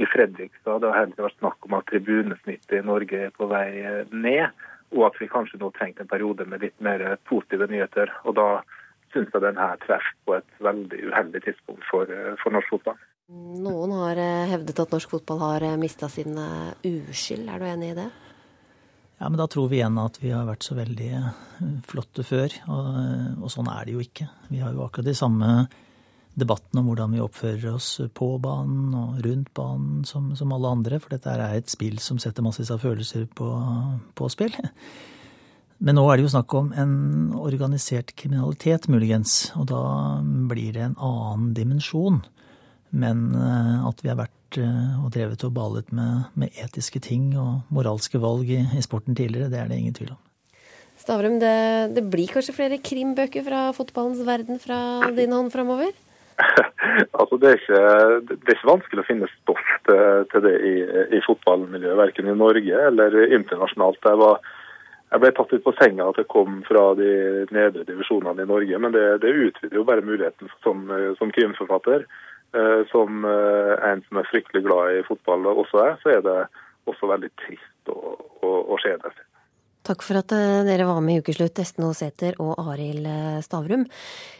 i Fredrikstad. Det har heller vært snakk om at tribunesnittet i Norge er på vei eh, ned. Og at vi kanskje nå trengte en periode med litt mer positive nyheter. og Da syns jeg den her treffer på et veldig uheldig tidspunkt for, eh, for norsk fotball. Noen har eh, hevdet at norsk fotball har eh, mista sin eh, uskyld. Er du enig i det? Ja, men da tror vi igjen at vi har vært så veldig flotte før. Og, og, sånn er det jo ikke. Vi har jo akkurat de samme debattene om hvordan vi oppfører oss på banen og rundt banen som, som alle andre. For dette er et spill som setter massevis av følelser på, på spill. Men nå er det jo snakk om en organisert kriminalitet, muligens. Og da blir det en annen dimensjon. Men eh, at vi har vært eh, og drevet og balet med, med etiske ting og moralske valg i, i, sporten tidligere, det er det ingen tvil om. Stavrum, det, det blir kanskje flere krimbøker fra fotballens verden fra din hånd framover? altså det er, ikke, det er, ikke, vanskelig å finne stoff til, til det i, i, fotballmiljøet, verken i Norge eller internasjonalt. Jeg, var, jeg ble tatt ut på senga at jeg kom fra de nedre divisjonene i Norge, men det, det utvider jo bare muligheten som, som krimforfatter. Eh, som eh, en som er fryktelig glad i fotball også er, så er det også veldig trist å, å, å se det. Takk for at eh, dere var med i Ukeslutt, Esten Aasæter og Arild eh, Stavrum.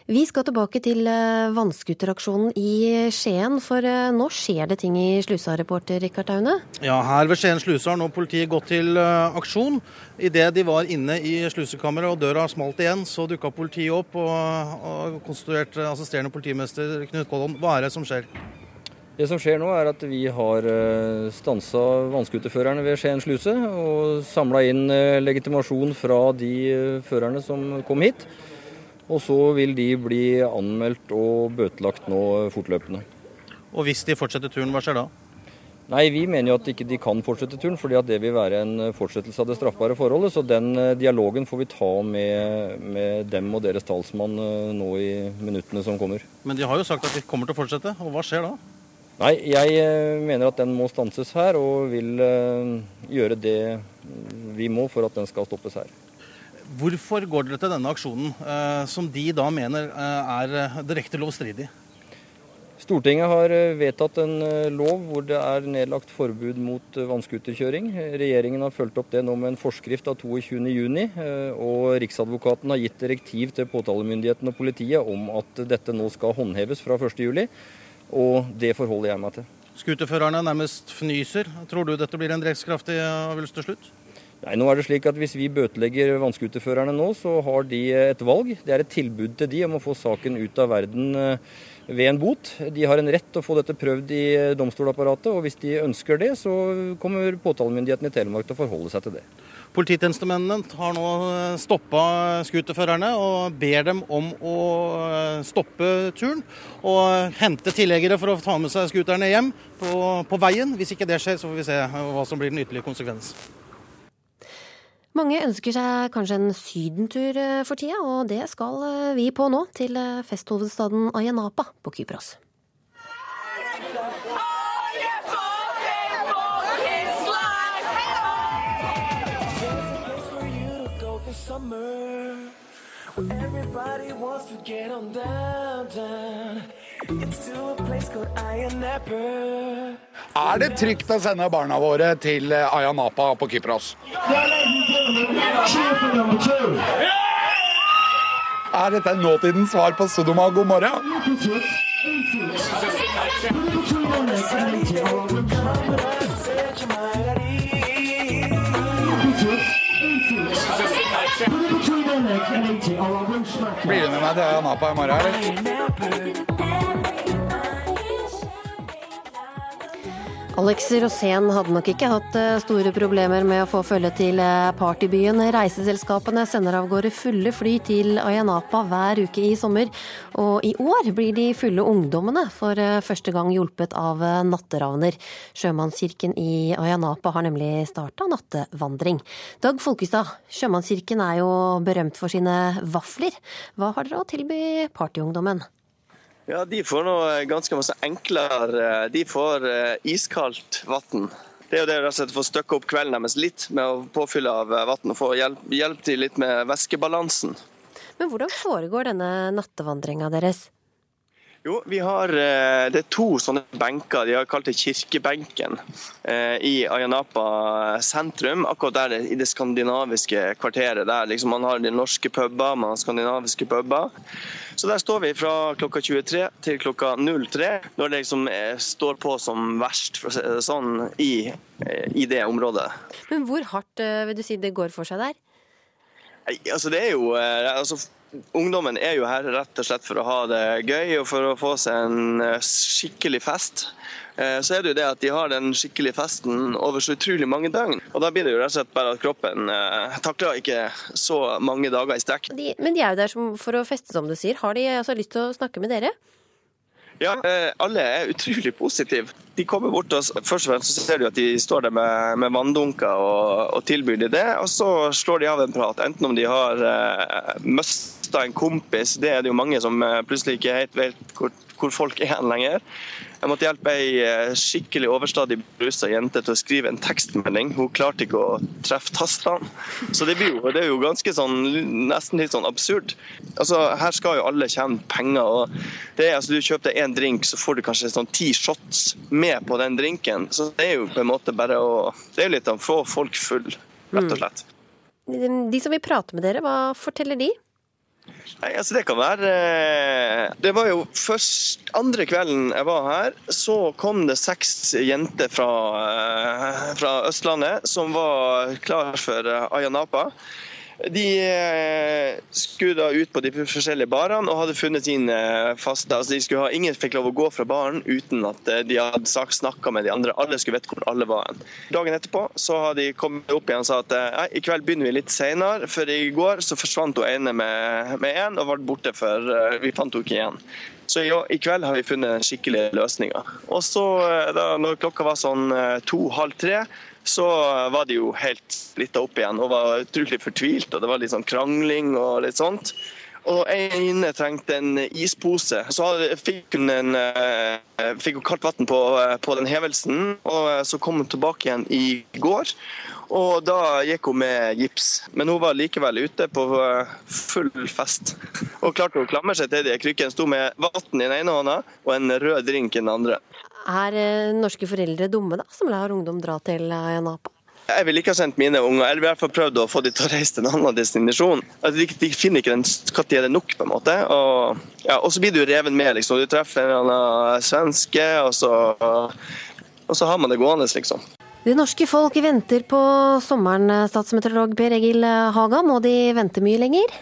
Vi skal tilbake til eh, vannskuteraksjonen i Skien, for nå skjer det ting i slusa, reporter Rikard Aune? Ja, her ved Skien sluse har nå politiet gått til aksjon. Idet de var inne i slusekammeret og døra smalt igjen, så dukka politiet opp og, og konstituerte assisterende politimester Knut Kollon. Hva er det som skjer? Det som skjer nå, er at vi har eh, stansa vannskuterførerne ved Skien sluse og samla inn eh, legitimasjon fra de eh, førerne som kom hit. Og så vil de bli anmeldt og bøtelagt nå fortløpende. Og hvis de fortsetter turen, hva skjer da? Nei, Vi mener jo at ikke de kan fortsette turen, fordi at det vil være en fortsettelse av det straffbare forholdet. Så den dialogen får vi ta med, med dem og deres talsmann nå i minuttene som kommer. Men de har jo sagt at de kommer til å fortsette, og hva skjer da? Nei, jeg eh, mener at den må stanses her, og vil eh, gjøre det vi må for at den skal stoppes her. Hvorfor går dere til denne aksjonen, eh, som de da mener er direkte lovstridig? Stortinget har vedtatt en lov hvor det er nedlagt forbud mot vannskuterkjøring. Regjeringen har fulgt opp det nå med en forskrift av 22.6, og Riksadvokaten har gitt direktiv til påtalemyndigheten og politiet om at dette nå skal håndheves fra 1.7. Og det forholder jeg meg til. Skuterførerne nærmest fnyser. Tror du dette blir en rettskraftig avgjørelse til slutt? Nei, nå er det slik at Hvis vi bøtelegger vannskuterførerne nå, så har de et valg. Det er et tilbud til de om å få saken ut av verden eh, ved en bot. De har en rett til å få dette prøvd i domstolapparatet, og hvis de ønsker det, så kommer påtalemyndigheten i Telemark til å forholde seg til det. Polititjenestemennene har nå stoppa scooterførerne og ber dem om å stoppe turen og hente tilleggere for å ta med seg scooterne hjem på, på veien. Hvis ikke det skjer, så får vi se hva som blir den ytterligere konsekvens. Mange ønsker seg kanskje en sydentur for tida, og det skal vi på nå, til festhovedstaden Ayanapa på Kypros. Get on down, It's to a place called Ayanapa. Er det trygt å sende barna våre til Ayanapa på Kypros? Er dette nåtidens svar på Sodoma Gomorra? Blir du med meg til Napa i morgen, eller? Alex Rosén hadde nok ikke hatt eh, store problemer med å få følge til eh, partybyen. Reiseselskapene sender av gårde fulle fly til Ayanapa hver uke i sommer. Og i år blir de fulle ungdommene for eh, første gang hjulpet av natteravner. Sjømannskirken i Ayanapa har nemlig starta nattevandring. Dag Folkestad, Sjømannskirken er jo berømt for sine vafler. Hva har dere å tilby partyungdommen? Ja, De får noe ganske masse enklere. De får iskaldt vann. Det er jo det rett og slett å støkke opp kvelden deres litt med å påfylle av vann og få hjelp, hjelp til litt med væskebalansen. Men hvordan foregår denne nattevandringa deres? Jo, vi har, Det er to sånne benker, de har kalt det kirkebenken, i Ayanapa sentrum. Akkurat der i det skandinaviske kvarteret. Der liksom man har de norske puber, man har skandinaviske puber. Så der står vi fra klokka 23 til klokka 03, når det liksom står på som verst, sånn, i, i det området. Men hvor hardt vil du si det går for seg der? Altså, det er jo altså, Ungdommen er jo her rett og slett for å ha det gøy og for å få seg en skikkelig fest. Så er det jo det at de har den skikkelige festen over så utrolig mange døgn. Og da blir det jo rett og slett bare at kroppen takler ikke så mange dager i strekk. Men de er jo der for å feste, som du sier. Har de altså lyst til å snakke med dere? Ja, alle er utrolig positive. De kommer bort og Først og fremst så ser du at de står der med, med vanndunker og, og, tilbyr de det. Og så slår de av en prat, enten om de har uh, mista en kompis. Det er det jo mange som plutselig ikke helt vet hvor, hvor folk er lenger. Jeg måtte hjelpe ei skikkelig overstadig berusa jente til å skrive en tekstmelding. Hun klarte ikke å treffe tastene. Så det, jo, det er jo ganske sånn, nesten litt sånn absurd. Altså, her skal jo alle tjene penger. og det er, altså, Du kjøper én drink, så får du kanskje sånn ti shots med på den drinken. Så det er jo på en måte bare å Det er jo litt å få folk full, rett og slett. De som vil prate med dere, hva forteller de? Nei, altså Det kan være Det var jo først andre kvelden jeg var her, så kom det seks jenter fra, fra Østlandet som var klar for Ayanapa. De skulle da ut på de forskjellige barene og hadde funnet sine faste. altså de ha, Ingen fikk lov å gå fra baren uten at de hadde snakka med de andre. Alle skulle vite hvor alle var. Dagen etterpå så hadde de kommet opp igjen og sa at i kveld begynner vi litt senere. For i går så forsvant hun ene med én og ble borte for vi fant henne ikke igjen. Så i, i kveld har vi funnet skikkelige løsninger. Og så da når klokka var sånn to-halv tre, så var de jo helt splitta opp igjen og var utrolig fortvilt. og Det var litt sånn krangling og litt sånt. Og en trengte en ispose. Så fikk hun, en, fikk hun kaldt vann på, på, den hevelsen, og så kom hun tilbake igjen i går. Og da gikk hun med gips. Men hun var likevel ute på full fest. Og klarte å klamre seg til de krykkene. Sto med vann i den ene hånda og en rød drink i den andre. Er norske foreldre dumme, da, som lar ungdom dra til Ayanapa? Jeg ville ikke ha sendt mine unger, eller i hvert fall prøvd å få dem til å reise til en annen destinasjon. Altså, de, de, finner ikke den når er nok, på en måte. Og, ja, så blir du reven med, liksom. Du treffer en eller annen svenske, og så, og så har man det gående, liksom. Det norske folk venter på sommeren, statsmeteorolog Per Egil Haga. Må de vente mye lenger?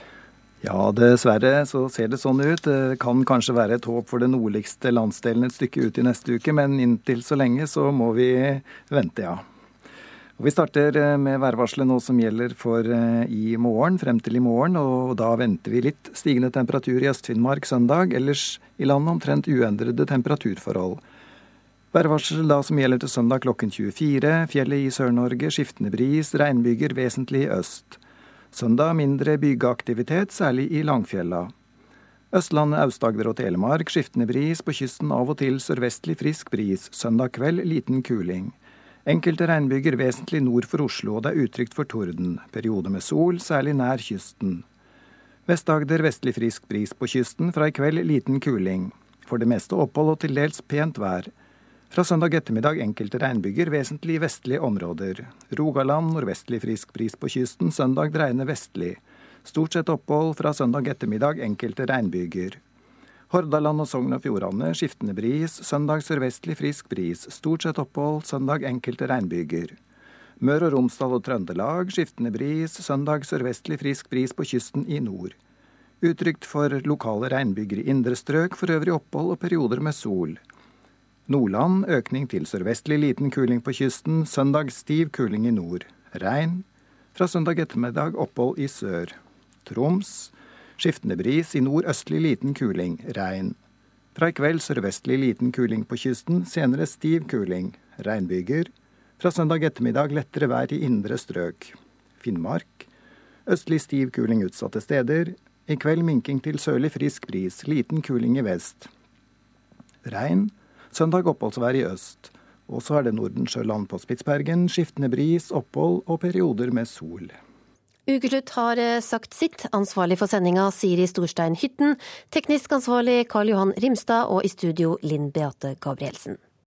Ja, dessverre så ser det sånn ut. Det kan kanskje være et håp for den nordligste landsdelen et stykke ut i neste uke, men inntil så lenge så må vi vente, ja. Og vi starter eh, med værvarselet nå som gjelder for eh, i morgen, frem til i morgen. Og da venter vi litt stigende temperatur i Øst-Finnmark søndag. Ellers i landet omtrent uendrede temperaturforhold. Værvarsel da som gjelder til søndag klokken 24. Fjellet i Sør-Norge skiftende bris, regnbyger vesentlig i øst. Søndag mindre byggeaktivitet, særlig i Langfjella. Østlandet, Aust-Agder og Telemark skiftende bris, på kysten av og til sørvestlig frisk bris. Søndag kveld liten kuling. Enkelte regnbyger vesentlig nord for Oslo, og det er utrygt for torden. Periode med sol, særlig nær kysten. Vest-Agder vestlig frisk bris på kysten, fra i kveld liten kuling. For det meste opphold og til dels pent vær. Fra søndag ettermiddag enkelte regnbyger, vesentlig i vestlige områder. Rogaland nordvestlig frisk bris på kysten, søndag dreiende vestlig. Stort sett opphold fra søndag ettermiddag enkelte regnbyger. Hordaland og Sogn og Fjordane skiftende bris, søndag sørvestlig frisk bris. Stort sett opphold, søndag enkelte regnbyger. Møre og Romsdal og Trøndelag skiftende bris, søndag sørvestlig frisk bris på kysten i nord. Utrygt for lokale regnbyger i indre strøk, for øvrig opphold og perioder med sol. Nordland økning til sørvestlig liten kuling på kysten. Søndag stiv kuling i nord. Regn. Fra søndag ettermiddag opphold i sør. Troms skiftende bris. I nord østlig liten kuling. Regn. Fra i kveld sørvestlig liten kuling på kysten. Senere stiv kuling. Regnbyger. Fra søndag ettermiddag lettere vær i indre strøk. Finnmark. Østlig stiv kuling utsatte steder. I kveld minking til sørlig frisk bris. Liten kuling i vest. Regn. Søndag oppholdsvær i øst. Og så er det Nordensjøland på Spitsbergen, skiftende bris, opphold og perioder med sol. Ukeslutt har eh, sagt sitt. Ansvarlig for sendinga Siri Storstein Hytten. Teknisk ansvarlig Karl Johan Rimstad, og i studio Linn Beate Gabrielsen.